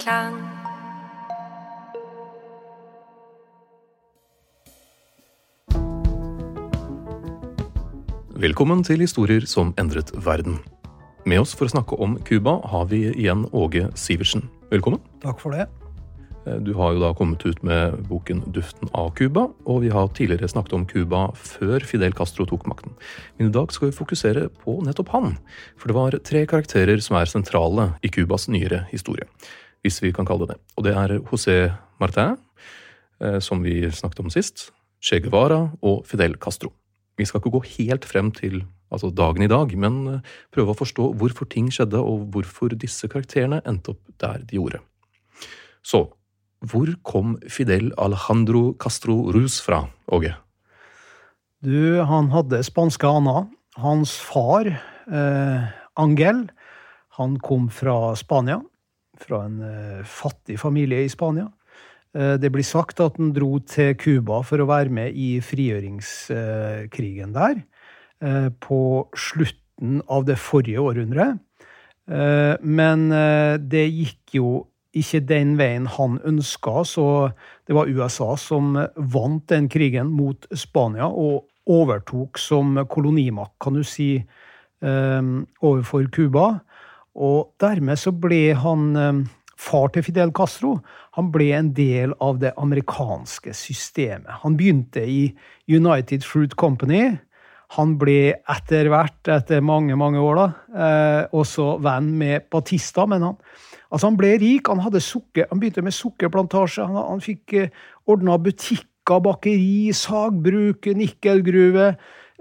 Gjenklang. Velkommen til Historier som endret verden. Med oss for å snakke om Cuba har vi igjen Åge Sivertsen. Velkommen. Takk for det. Du har jo da kommet ut med boken 'Duften av Cuba', og vi har tidligere snakket om Cuba før Fidel Castro tok makten. Men i dag skal vi fokusere på nettopp han, for det var tre karakterer som er sentrale i Cubas nyere historie, hvis vi kan kalle det det. Og det er José Martin, eh, som vi snakket om sist, Che Guevara og Fidel Castro. Vi skal ikke gå helt frem til altså dagen i dag, men eh, prøve å forstå hvorfor ting skjedde, og hvorfor disse karakterene endte opp der de gjorde. Så hvor kom Fidel Alejandro Castro Ruz fra, Åge? Du, han hadde spanske aner. Hans far, eh, Angel, han kom fra Spania. Fra en eh, fattig familie i Spania. Eh, det blir sagt at han dro til Cuba for å være med i frigjøringskrigen der. Eh, på slutten av det forrige århundret. Men det gikk jo ikke den veien han ønska, så det var USA som vant den krigen mot Spania og overtok som kolonimakt, kan du si, overfor Cuba. Og dermed så ble han far til Fidel Castro. Han ble en del av det amerikanske systemet. Han begynte i United Fruit Company. Han ble etter hvert, etter mange mange år, da, også venn med Batista, men han Altså, han ble rik. Han, sukker, han begynte med sukkerplantasje. Han, han fikk eh, ordna butikker, bakeri, sagbruk, nikkelgruve.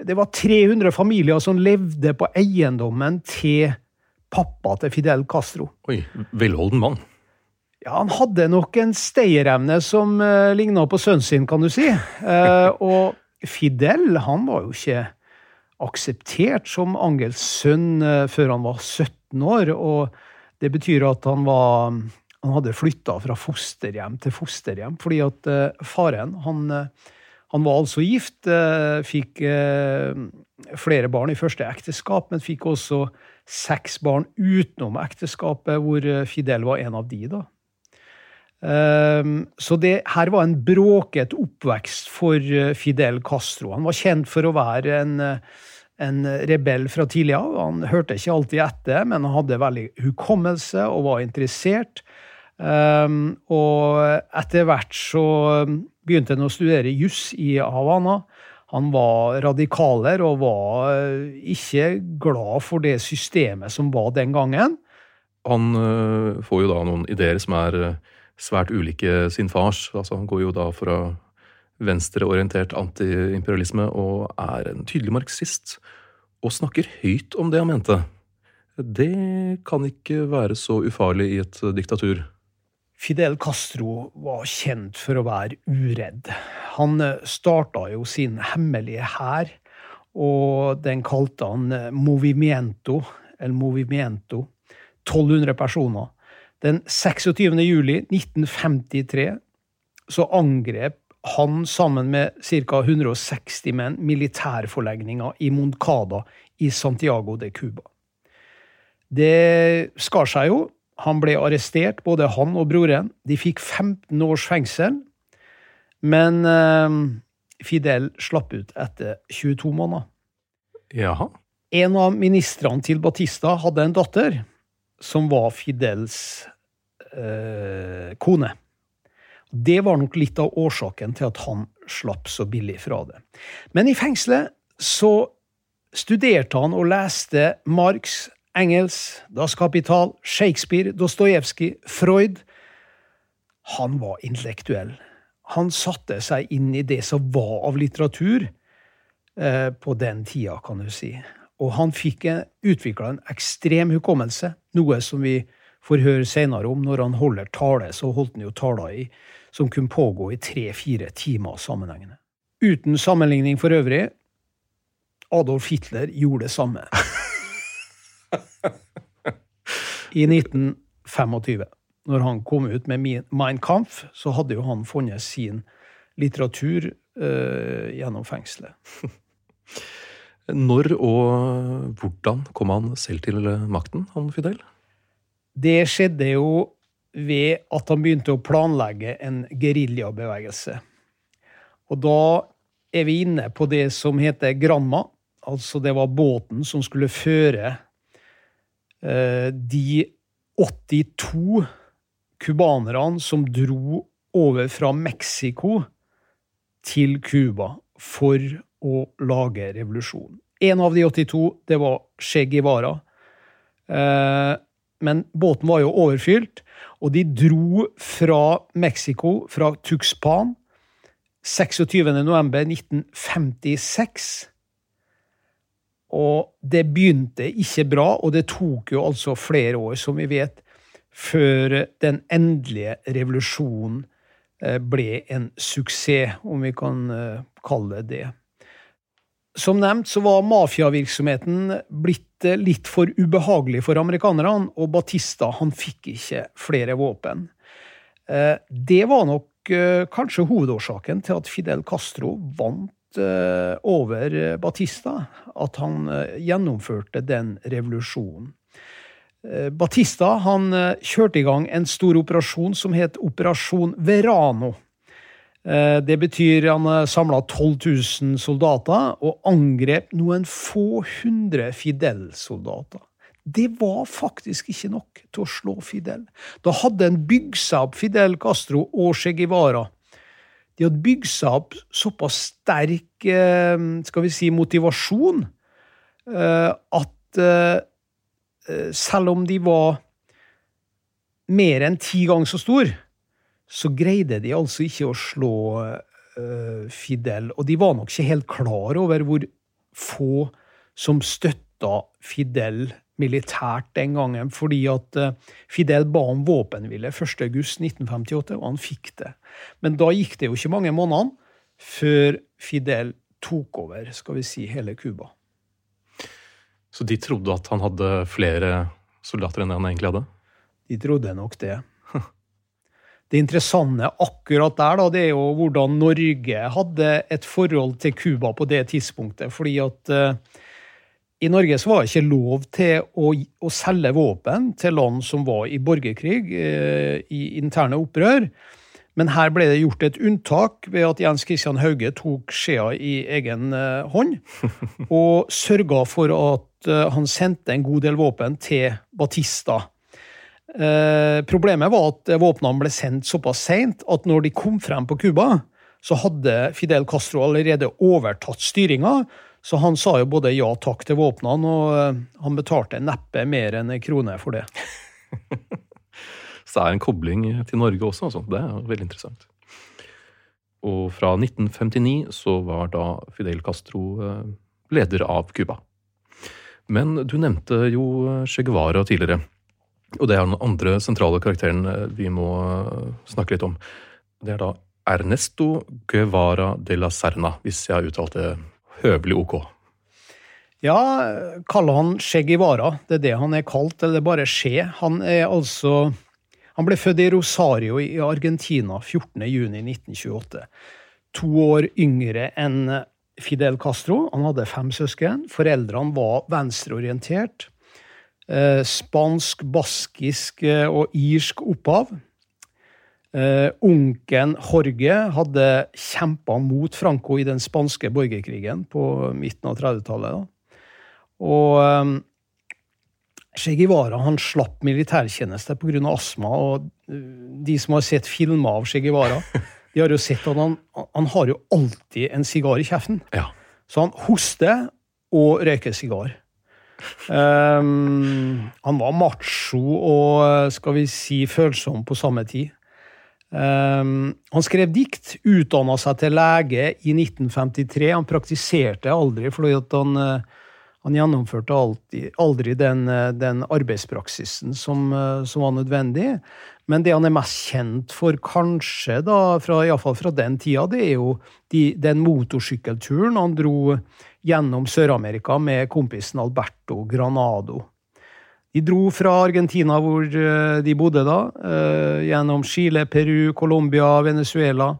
Det var 300 familier som levde på eiendommen til pappa til Fidel Castro. Oi, velholden mann. Ja, han hadde nok en stayerevne som uh, ligna på sønnen sin, kan du si. Uh, og Fidel, han var jo ikke akseptert som Angels sønn uh, før han var 17 år. og det betyr at han var han hadde flytta fra fosterhjem til fosterhjem, fordi at uh, faren han, han, var altså gift, fikk flere barn i første ekteskap, men fikk også seks barn utenom ekteskapet, hvor Fidel var en av de. da. Så det her var en bråket oppvekst for Fidel Castro. Han var kjent for å være en en rebell fra tidlig av. Han hørte ikke alltid etter, men han hadde veldig hukommelse og var interessert. Um, og etter hvert så begynte han å studere juss i Havana. Han var radikaler og var eh, ikke glad for det systemet som var den gangen. Han uh, får jo da noen ideer som er uh, svært ulike sin fars. Altså, han går jo da fra venstreorientert antiimperialisme og er en tydelig marxist, og snakker høyt om det han mente. Det kan ikke være så ufarlig i et diktatur. Fidel Castro var kjent for å være uredd. Han starta jo sin hemmelige hær, og den kalte han Movimiento, eller Movimiento. 1200 personer. Den 26. juli 1953 så angrep han sammen med ca. 160 menn militærforlegninga i Moncada i Santiago de Cuba. Det skar seg jo. Han ble arrestert, både han og broren. De fikk 15 års fengsel. Men eh, Fidel slapp ut etter 22 måneder. Jaha. En av ministrene til Batista hadde en datter som var Fidels eh, kone. Det var nok litt av årsaken til at han slapp så billig fra det. Men i fengselet så studerte han og leste Marx, Engels, Das Kapital, Shakespeare, Dostojevskij, Freud. Han var intellektuell. Han satte seg inn i det som var av litteratur eh, på den tida, kan du si. Og han fikk utvikla en ekstrem hukommelse, noe som vi får høre senere om. Når han holder tale, så holdt han jo taler som kunne pågå i tre-fire timer sammenhengende. Uten sammenligning for øvrig, Adolf Hitler gjorde det samme. I 1925, når han kom ut med Mein Kampf, så hadde jo han funnet sin litteratur uh, gjennom fengselet. Når og hvordan kom han selv til makten, han Fidel? Det skjedde jo ved at han begynte å planlegge en geriljabevegelse. Og da er vi inne på det som heter Granma. Altså det var båten som skulle føre eh, de 82 cubanerne som dro over fra Mexico til Cuba for å lage revolusjon. En av de 82, det var Che Guevara. Eh, men båten var jo overfylt, og de dro fra Mexico, fra Tuxpan, 26.11.1956. Og det begynte ikke bra, og det tok jo altså flere år, som vi vet, før den endelige revolusjonen eh, ble en suksess, om vi kan eh, kalle det det. Som nevnt så var mafiavirksomheten blitt eh, litt for ubehagelig for amerikanerne, og Batista han fikk ikke flere våpen. Det var nok kanskje hovedårsaken til at Fidel Castro vant over Batista. At han gjennomførte den revolusjonen. Batista han kjørte i gang en stor operasjon som het Operasjon Verano. Eh, det betyr han samla 12 000 soldater og angrep noen få hundre Fidel-soldater. Det var faktisk ikke nok til å slå Fidel. Da hadde en bygd seg opp Fidel Castro og Che Guevara. De hadde bygd seg opp såpass sterk eh, skal vi si, motivasjon eh, at selv om de var mer enn ti ganger så store, så greide de altså ikke å slå Fidel. Og de var nok ikke helt klar over hvor få som støtta Fidel militært den gangen, fordi at uh, Fidel ba om våpenhvile 1.8.1958, og han fikk det. Men da gikk det jo ikke mange månedene før Fidel tok over, skal vi si, hele Cuba. Så de trodde at han hadde flere soldater enn han egentlig hadde? De trodde nok det det interessante akkurat der, da, det er jo hvordan Norge hadde et forhold til Cuba på det tidspunktet. Fordi at uh, i Norge så var det ikke lov til å, å, selge våpen til land som var i borgerkrig, eh, i interne opprør. Men her ble det gjort et unntak ved at Jens Christian Hauge tok skjea i egen eh, hånd. Og sørga for at han sendte en god del våpen til Batista Eh, problemet var at våpnene ble sendt såpass seint at når de kom frem på Cuba, så hadde Fidel Castro allerede overtatt styringa. Så han sa jo både ja takk til våpnene, og eh, han betalte neppe mer enn en krone for det. så det er en kobling til Norge også, altså. Det er veldig interessant. Og fra 1959 så var da Fidel Castro eh, leder av Cuba. Men du nevnte jo Che Guevara tidligere. Og det er den andre sentrale karakteren eh, vi må eh, snakke litt om. Det er da Ernesto Guevara de la Serna, hvis jeg har uttalt det høvelig ok. Ja, kaller han skjegg i vara. Det er det han er kalt, eller bare skje. Han er altså Han ble født i Rosario i Argentina 14.6.1928. To år yngre enn Fidel Castro. Han hadde fem søsken. Foreldrene var venstreorientert. Eh, spansk, baskisk eh, og irsk opphav. Uh, Onkelen Jorge hadde kjempa mot Franco i den spanske borgerkrigen på midten av 30-tallet. Og um, Che Guevara han slapp militærtjeneste pga. astma. og De som har sett filmer av Che Guevara, de har jo sett at han, han har jo alltid en sigar i kjeften. Ja. Så han hoster og røyker sigar. Um, han var macho og skal vi si følsom på samme tid. Um, han skrev dikt, utdanna seg til lege i 1953. Han praktiserte aldri, fordi han, uh, han gjennomførte alltid, aldri den, uh, den arbeidspraksisen som, uh, som, var nødvendig. Men det han er mest kjent for, kanskje, da, fra, iallfall fra den tida, det er jo de, den motorsykkelturen han dro gjennom Sør-Amerika med kompisen Alberto Granado. De dro fra Argentina, hvor eh, de bodde da, eh, gjennom Chile, Peru, Colombia, Venezuela.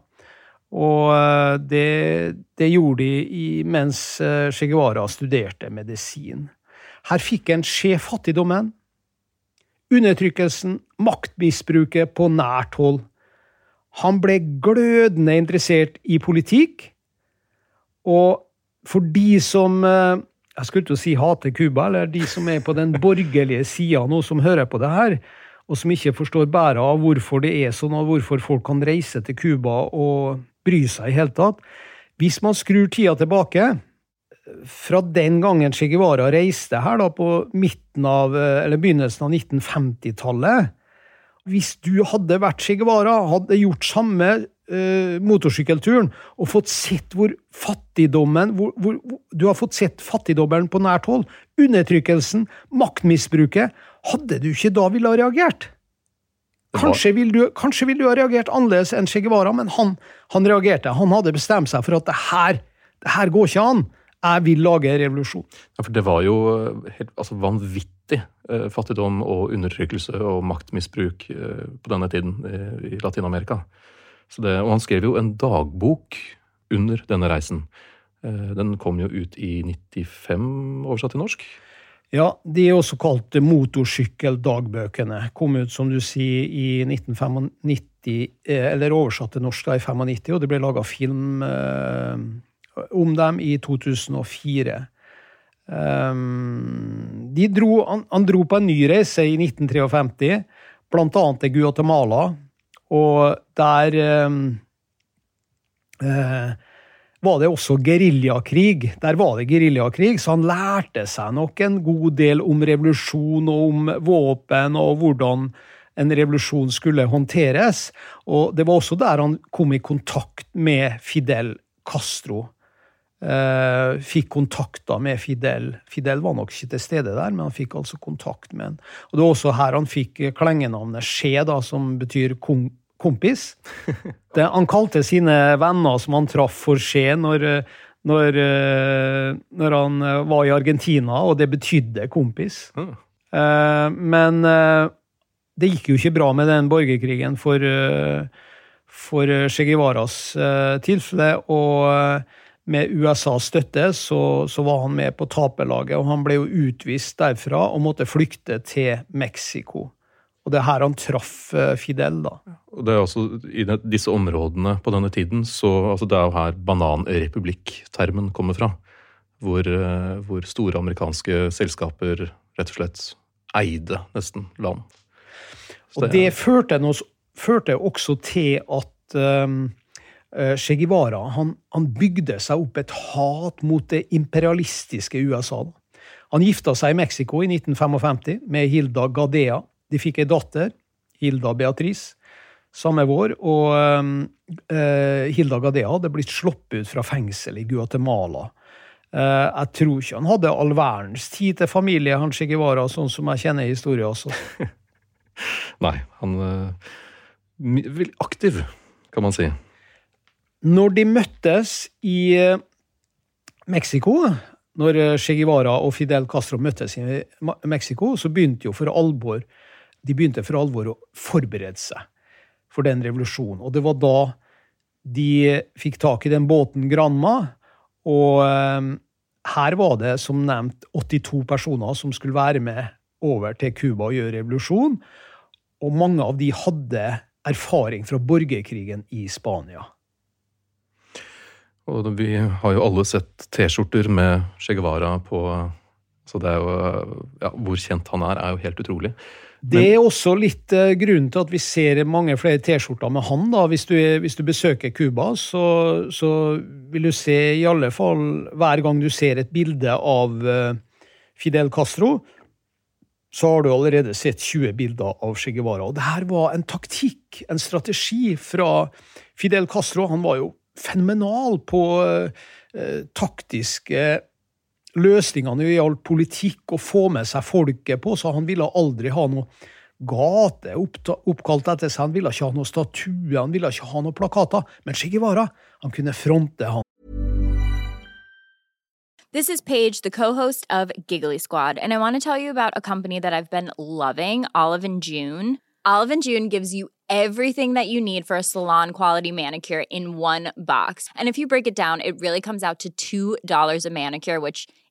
Og eh, det, det gjorde de mens Che Guevara studerte medisin. Her fikk en se fattigdommen, undertrykkelsen, maktmisbruket på nært hold. Han ble glødende interessert i politikk, og for de som jeg skulle til å si hater Cuba, eller de som er på den borgerlige sida nå, som hører på det her, og som ikke forstår bæra av hvorfor det er sånn, og hvorfor folk kan reise til Cuba og bry seg i hele tatt. Hvis man skrur tida tilbake, fra den gangen Che Guevara reiste her da på av, begynnelsen av 1950-tallet Hvis du hadde vært Che Guevara, hadde gjort samme uh, motorsykkelturen og fått sett hvor fattigdommen hvor, hvor, Du har fått sett fattigdommen på nært hold. Undertrykkelsen, maktmisbruket. Hadde du ikke da ville ha reagert? Kanskje vil, du, kanskje vil du ha reagert annerledes enn Che Guevara, men han, han, reagerte. Han hadde bestemt seg for at det her, det her går ikke an. Jeg vil lage revolusjon. Ja, for det var jo eh, helt altså, vanvittig eh, fattigdom og undertrykkelse og maktmisbruk eh, på denne tiden eh, i Latin-Amerika. Det, og han skrev jo en dagbok under denne reisen. Eh, den kom jo ut i 95, oversatt til norsk. Ja, de er også kalt motorsykkeldagbøkene. Kom ut, som du sier, i 1995, eh, eller oversatt til norsk da, i 95, og det ble laga film eh, om dem i 2004. Um, de dro, han, han, dro på en ny reise i 1953, blant annet til Guatemala, og der eh, eh, var det også geriljakrig. Der var det geriljakrig, så han lærte seg nok en god del om revolusjon og om våpen og hvordan en revolusjon skulle håndteres. Og det var også der han kom i kontakt med Fidel Castro. Uh, fikk kontakter med Fidel. Fidel var nok ikke til stede der, men han fikk altså kontakt med han. Og Det var også her han fikk klengenavnet Skje, da, som betyr kong, kompis. Det, han kalte sine venner som han traff for skje når, når, når, han var i Argentina, og det betydde kompis. Mm. Men det gikk jo ikke bra med den borgerkrigen for, for Che Guevaras tilfelle. og med USAs støtte så, så, var han med på taperlaget, og han ble jo utvist derfra og måtte flykte til Mexico. Og det er her han traff eh, Fidel, da. Og det er også I disse områdene på denne tiden, så altså Det er jo her bananrepublikk-termen kommer fra. Hvor, eh, hvor, store amerikanske selskaper rett og slett eide nesten land. Så og det, det førte, noe, førte, også til at um, Che Guevara han, han, bygde seg opp et hat mot det imperialistiske USA. Han gifta seg i Mexico i 1955 med Hilda Gadea, de fikk ei datter, Hilda Beatrice, samme vår. Og uh, Hilda Gadea hadde blitt sluppet ut fra fengsel i Guatemala. Uh, jeg tror ikke han hadde all verdens tid til familie, han Che Guevara, sånn som jeg kjenner historien også. Nei, han uh, Veldig aktiv, kan man si. Når de møttes i Mexico, når Che Guevara og Fidel Castro møttes i Mexico, så begynte jo for alvor de begynte for alvor å forberede seg for den revolusjonen. Og det var da de fikk tak i den båten Granma, og eh, her var det som nevnt 82 personer som skulle være med over til Cuba og gjøre revolusjon. Og mange av de hadde erfaring fra borgerkrigen i Spania. Og vi har jo alle sett T-skjorter med Che Guevara på Så det er jo ja, Hvor kjent han er, er jo helt utrolig. Det er også litt uh, grunnen til at vi ser mange flere T-skjorter med han. da. Hvis du, hvis du besøker Cuba, så, så, vil du se i alle fall Hver gang du ser et bilde av uh, Fidel Castro, så har du allerede sett 20 bilder av Che Guevara. Og det her var en taktikk, en strategi fra Fidel Castro. Han var jo fenomenal på uh, taktiske løsningene i all politikk, og få med seg folket på, så han ville aldri ha noe gate oppkalt etter seg. Han ville ikke ha noe statue, han ville ikke ha noe plakater. Men Che Guevara, han kunne fronte han. This is Paige, the co-host of Giggly Squad, and I want to tell you about a company that I've been loving, Olive and June. Olive and June gives you everything that you need for a salon quality manicure in one box. And if you break it down, it really comes out to $2 a manicure, which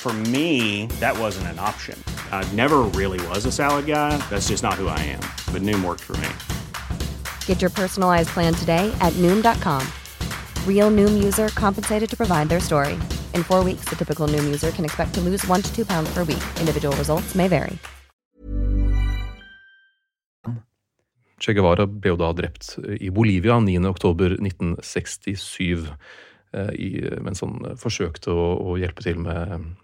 For me, that wasn't an option. I never really was a salad guy. That's just not who I am. But Noom worked for me. Get your personalized plan today at Noom.com. Real Noom user compensated to provide their story. In four weeks, the typical Noom user can expect to lose one to two pounds per week. Individual results may vary. Che Guevara ble da drept i Bolivia 9.10.1967 i, mens han forsøkte å, å hjelpe til med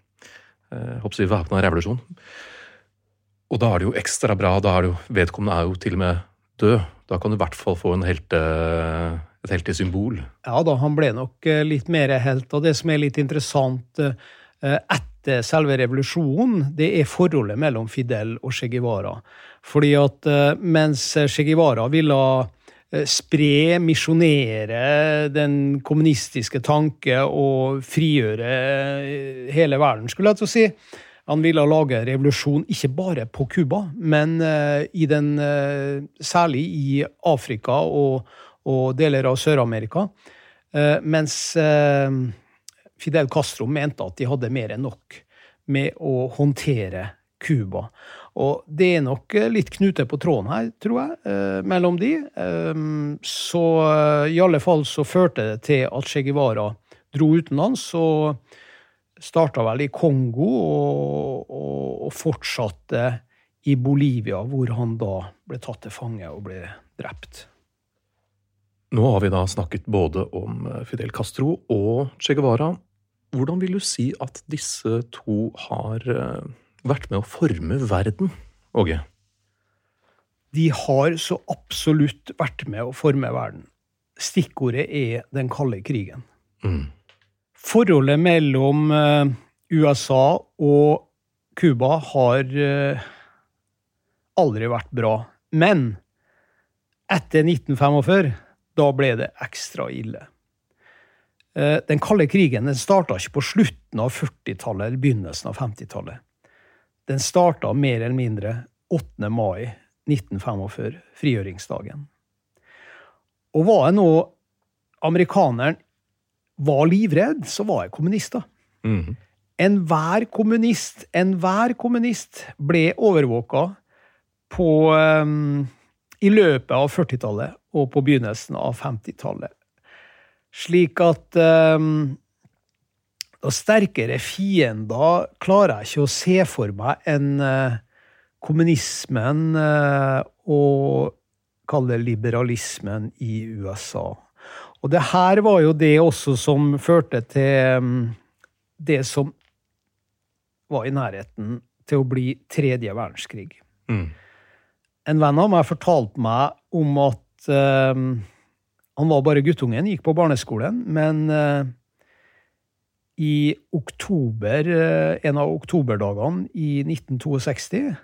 eh, jeg, væpna revolusjon. Og da er det jo ekstra bra. da er det jo, Vedkommende er jo til og med død. Da kan du i hvert fall få helte, et heltesymbol. Ja da, han ble nok eh, litt mer helt. Og det som er litt interessant eh, etter selve revolusjonen, det er forholdet mellom Fidel og Che Guevara. Fordi at eh, mens Che Guevara ville spre, misjonere den kommunistiske tanke og frigjøre hele verden, skulle jeg til å si. Han ville lage revolusjon ikke bare på Cuba, men i den, særlig i Afrika og, og deler av Sør-Amerika. Mens Fidel Castro mente at de hadde mer enn nok med å håndtere Cuba. Og det er nok litt knute på tråden her, tror jeg, mellom de. Så i alle fall så førte det til at Che Guevara dro utenlands og starta vel i Kongo og, og, og fortsatte i Bolivia, hvor han da ble tatt til fange og ble drept. Nå har vi da snakket både om Fidel Castro og Che Guevara. Hvordan vil du si at disse to har vært med å forme verden, Åge? De har så absolutt vært med å forme verden. Stikkordet er den kalde krigen. Mm. Forholdet mellom USA og Cuba har aldri vært bra. Men etter 1945, da ble det ekstra ille. Den kalde krigen den starta ikke på slutten av 40-tallet eller begynnelsen av 50-tallet. Den starta mer eller mindre 8. mai 1945, frigjøringsdagen. Og var jeg nå amerikaneren var livredd, så var jeg kommunist, da. Mm. Enhver kommunist, enhver kommunist ble overvåka på um, i løpet av 40-tallet og på begynnelsen av 50-tallet. Slik at um, da sterkere fiender klarer jeg ikke å se for meg en uh, kommunismen eh, og kall det liberalismen i USA. Og det her var jo det også som førte til mm, det som var i nærheten til å bli tredje verdenskrig. Mm. En venn av meg fortalte meg om at uh, han var bare guttungen, gikk på barneskolen, men eh, i oktober, eh, en av oktoberdagene i 1962,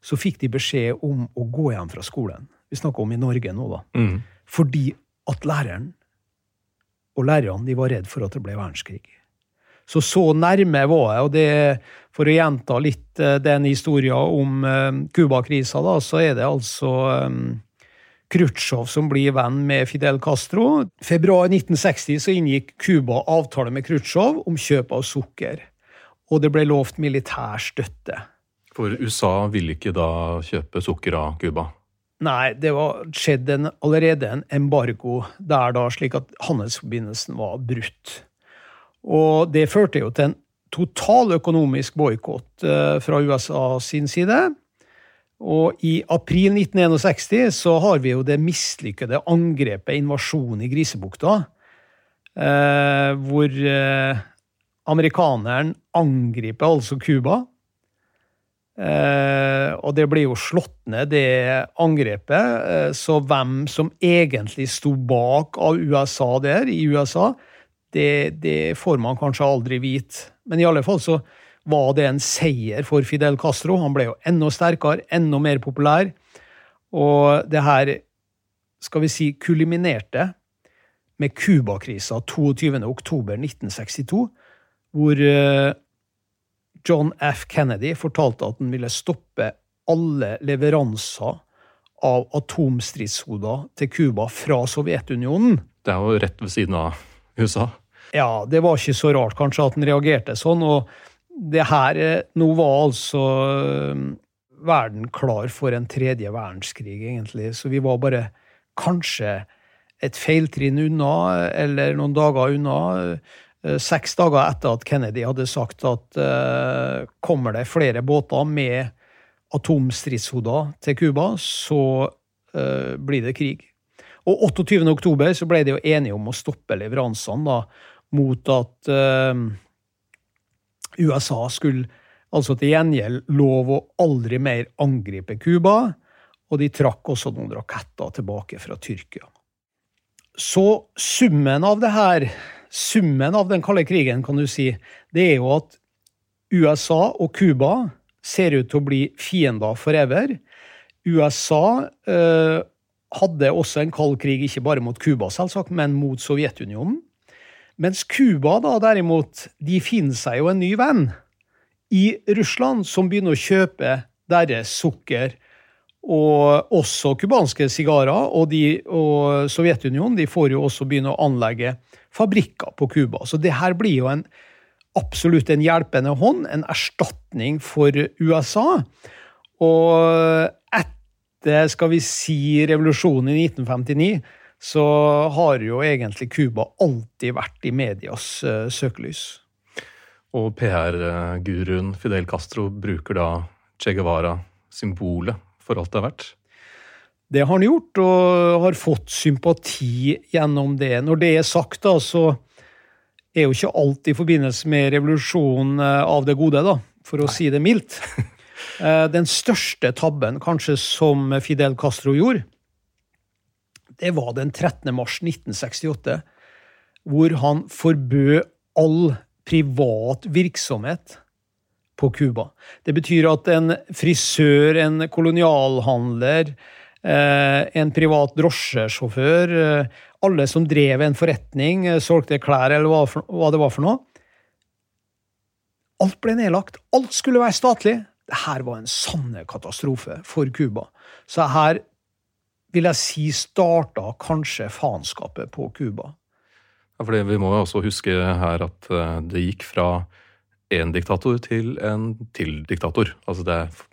så fikk de beskjed om å gå hjem fra skolen. Vi snakker om i Norge nå, da. Mm. Fordi at læreren og lærerne de var redd for at det ble verdenskrig. Så så nærme var jeg, og det, for å gjenta litt eh, den historien om eh, Cuba-krisa, da, så er det altså um, Khrusjtsjov som blir venn med Fidel Castro. Februar 1960 så inngikk Cuba avtale med Khrusjtsjov om kjøp av sukker. Og det ble lovt militær støtte. For USA ville ikke da kjøpe sukker av Cuba? Nei, det var skjedd en, allerede en embargo der, da, slik at handelsforbindelsen var brutt. Og det førte jo til en total økonomisk boikott eh, fra USA sin side. Og i april 1961 så har vi jo det mislykkede angrepet, invasjonen i Grisebukta, eh, hvor eh, amerikaneren angriper altså Cuba. Eh, og det blir jo slått ned, det angrepet. Eh, så hvem som egentlig sto bak av USA der, i USA, det, det får man kanskje aldri vite. Men i alle fall så var det en seier for Fidel Castro. Han ble jo enda sterkere, enda mer populær. Og det her, skal vi si, kuliminerte med Cuba-krisa 22.10.1962, hvor eh, John F. Kennedy fortalte at han ville stoppe alle leveranser av atomstridshoder til Cuba fra Sovjetunionen. Det er jo rett ved siden av USA. Ja, det var ikke så rart kanskje at han reagerte sånn. og det her eh, Nå var altså eh, verden klar for en tredje verdenskrig, egentlig. Så vi var bare kanskje et feiltrinn unna, eller noen dager unna. Eh, seks dager etter at Kennedy hadde sagt at uh, kommer det flere båter med atomstridshoder til Cuba, så uh, blir det krig. Og 28. oktober ble de jo enige om å stoppe leveransene da, mot at uh, USA skulle altså til gjengjeld lov å aldri mer angripe Cuba, og de trakk også noen raketter tilbake fra Tyrkia. Så summen av det her summen av den kalde krigen, kan du si, det er jo at USA og Cuba ser ut til å bli fiender forever. USA eh, hadde også en kald krig, ikke bare mot Cuba, selvsagt, men mot Sovjetunionen. Mens Cuba derimot, de finner seg jo en ny venn i Russland, som begynner å kjøpe deres sukker og også cubanske sigarer. Og, og Sovjetunionen de får jo også begynne å anlegge fabrikker på Cuba. Så det her blir jo en, absolutt en hjelpende hånd, en erstatning for USA. Og etter, skal vi si, revolusjonen i 1959, så har jo egentlig Cuba alltid vært i medias uh, søkelys. Og PR-guruen Fidel Castro bruker da Che Guevara, symbolet, for alt det er verdt? Det har han gjort, og har fått sympati gjennom det. Når det er sagt, da, så er jo ikke alt i forbindelse med revolusjonen eh, av det gode, da, for å Nei. si det mildt. Eh, den største tabben kanskje som Fidel Castro gjorde, det var den 13. mars 1968, hvor han forbød all privat virksomhet på Cuba. Det betyr at en frisør, en kolonialhandler, Eh, en privat drosjesjåfør, eh, alle som drev en forretning, eh, solgte klær eller hva, det var for noe. Alt ble nedlagt. Alt skulle være statlig. Dette var en sanne katastrofe for Cuba. Så her vil jeg si starta kanskje faenskapet på Cuba. Ja, for Vi må jo også huske her at det gikk fra én diktator til en til diktator. Altså det er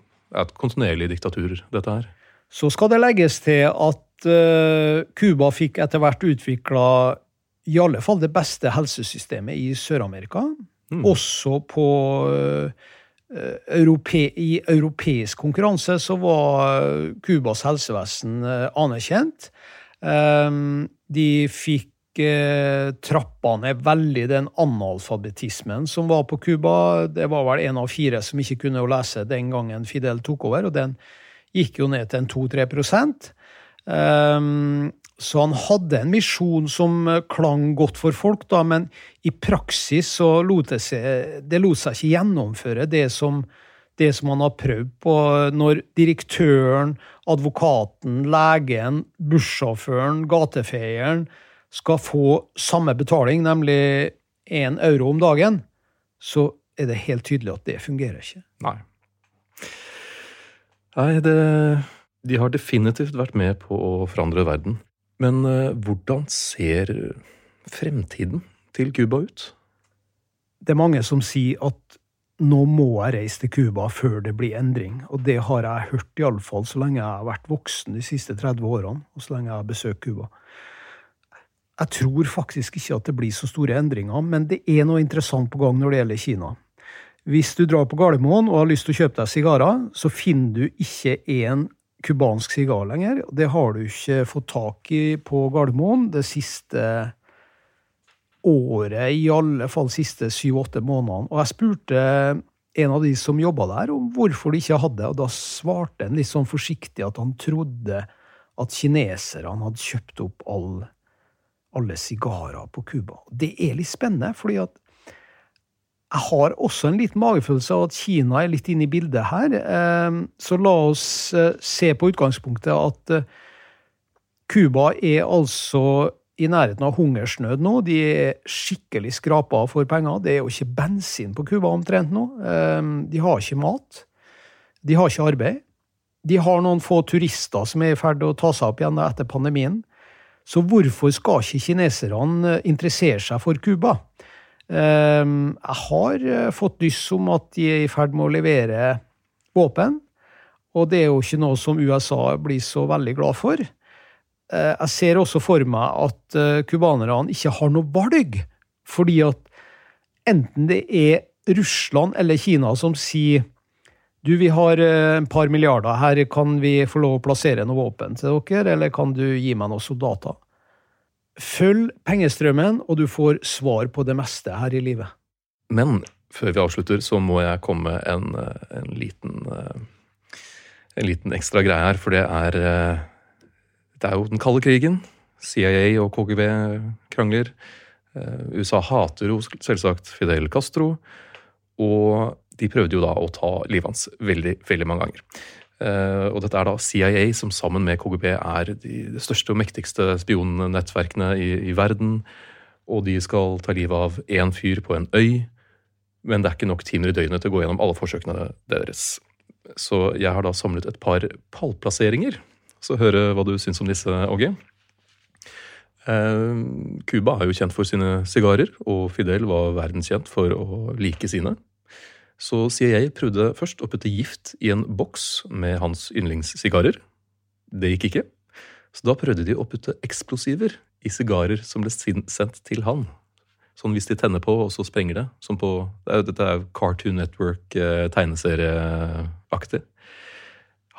et kontinuerlig diktatur, dette her. Så skal det legges til at uh, Cuba fikk etter hvert utvikla i alle fall det beste helsesystemet i Sør-Amerika. Mm. Også på uh, eh, europe, I europeisk konkurranse så var Cubas helsevesen eh, anerkjent. De fikk trappa ned veldig den analfabetismen som var på Cuba. Det var vel en av fire som ikke kunne lese den gangen Fidel tok over, og den gikk jo ned til en 2-3 um, Så han hadde en misjon som klang godt for folk, da, men i praksis så lot det seg, det lot seg ikke gjennomføre det som, det som han har prøvd på. Når direktøren, advokaten, legen, bussjåføren, gatefeieren skal få samme betaling, nemlig én euro om dagen, så er det helt tydelig at det fungerer ikke. Nei. Nei, det De har definitivt vært med på å forandre verden. Men uh, hvordan ser fremtiden til Cuba ut? Det er mange som sier at nå må jeg reise til Cuba før det blir endring. Og det har jeg hørt iallfall så lenge jeg har vært voksen de siste 30 årene, og så lenge jeg har besøkt Cuba. Jeg tror faktisk ikke at det blir så store endringer, men det er noe interessant på gang når det gjelder Kina. Hvis du drar på Gardermoen og har lyst til å kjøpe deg sigarer, så finner du ikke én cubansk sigar lenger. Det har du ikke fått tak i på Gardermoen det siste året, i alle fall siste syv-åtte månedene. Og jeg spurte en av de som jobba der, om hvorfor de ikke hadde, og da svarte han litt sånn forsiktig at han trodde at kineserne hadde kjøpt opp all alle sigarer på Cuba. Det er litt spennende, fordi at jeg har også en liten magefølelse av at Kina er litt inne i bildet her. Ehm, så la oss eh, se på utgangspunktet at eh, Cuba er altså i nærheten av hungersnød nå. De er skikkelig skrapa for penger. Det er jo ikke bensin på Cuba omtrent nå. Ehm, de har ikke mat. De har ikke arbeid. De har noen få turister som er i ferd å ta seg opp igjen etter pandemien. Så hvorfor skal ikke kineserne eh, interessere seg for Cuba? Ehm, jeg har eh, fått dyss om at de er i ferd med å levere våpen, og det er jo ikke noe som USA blir så veldig glad for. Eh, jeg ser også for meg at cubanerne ikke har noe valg, fordi at enten det er Russland eller Kina som sier du, vi har et par milliarder her, kan vi få lov å plassere noe våpen til dere, eller kan du gi meg noen soldater? Følg pengestrømmen, og du får svar på det meste her i livet. Men før vi avslutter, så må jeg komme med en, en, liten en liten ekstra greie her, for det er Det er jo den kalde krigen. CIA og KGB krangler. USA hater jo selvsagt Fidel Castro. Og de prøvde jo da å ta livet hans veldig, veldig mange ganger. Uh, og dette er da CIA, som sammen med KGB er de, største og mektigste spionnettverkene i, i, verden. Og de skal ta livet av én fyr på en øy, men det er ikke nok timer i døgnet til å gå gjennom alle forsøkene deres. Så jeg har da samlet et par pallplasseringer. Så høre hva du syns om disse, Åge. Eh, Cuba er jo kjent for sine sigarer, og Fidel var verdenskjent for å like sine. Så CIA prøvde først å putte gift i en boks med hans yndlingssigarer. Det gikk ikke. Så da prøvde de å putte eksplosiver i sigarer som ble sendt til han. Sånn hvis de tenner på, og så sprenger det. Som på, det dette er Cartoon Network eh.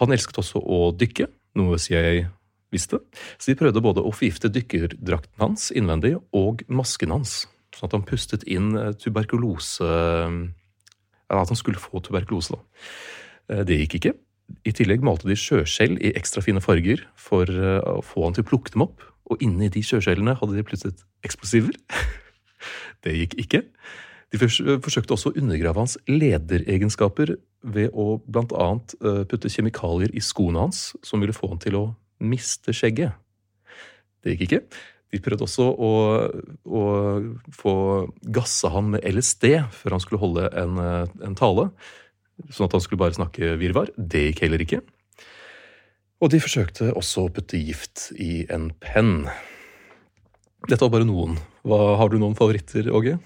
Han elsket også å dykke, noe CIA visste. Så de prøvde både å forgifte dykkerdrakten hans innvendig og masken hans. Sånn at han pustet inn eh, tuberkulose at han skulle få tuberkulose. da. Eh, det gikk ikke. I tillegg malte de sjøskjell i ekstra fine farger for eh, å få han til å plukke dem opp. Og inni de sjøskjellene hadde de plutselig eksplosiver. det gikk ikke. De forsøkte også å undergrave hans lederegenskaper ved å bl.a. Eh, putte kjemikalier i skoene hans som ville få han til å miste skjegget. Det gikk ikke. De prøvde også å, å få gassa han med LSD før han skulle holde en, en, tale. Sånn at han skulle bare snakke virvar. Det gikk heller ikke. Og de forsøkte også å putte gift i en penn. Dette var bare noen. Hva, har du noen favoritter, Åge?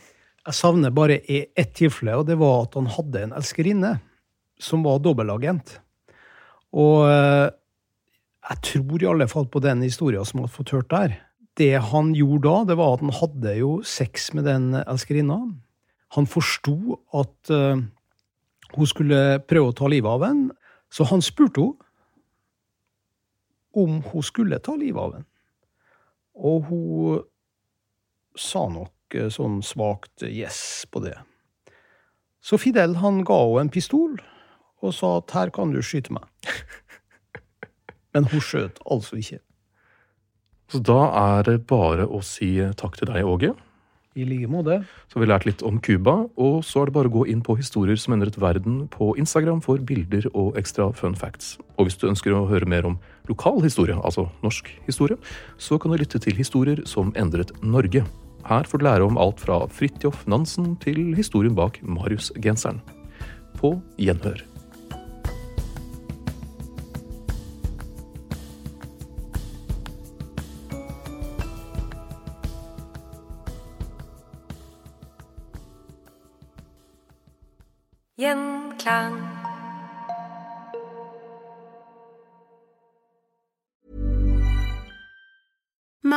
Jeg savner bare i ett tilfelle, og det var at han hadde en elskerinne som var dobbeltagent. Og eh, jeg tror i alle fall på den historien som jeg har fått hørt der det han gjorde da, det var at han hadde jo sex med den elskerinna. Han forsto at uh, Hun skulle prøve å ta livet av ham, så han spurte henne om hun skulle ta livet av ham. Og hun sa nok eh, sånn svakt yes på det. Så Fidel han ga henne en pistol og sa at her kan du skyte meg. Men hun skjøt altså ikke. Så da er det bare å si takk til deg, Åge. I like måte. Så har vi lært litt om Cuba, og så er det bare å gå inn på Historier som endret verden på Instagram for bilder og ekstra fun facts. Og hvis du ønsker å høre mer om lokal historie, altså norsk historie, så kan du lytte til Historier som endret Norge. Her får du lære om alt fra Fridtjof Nansen til historien bak Marius-genseren. På gjenhør. 세상.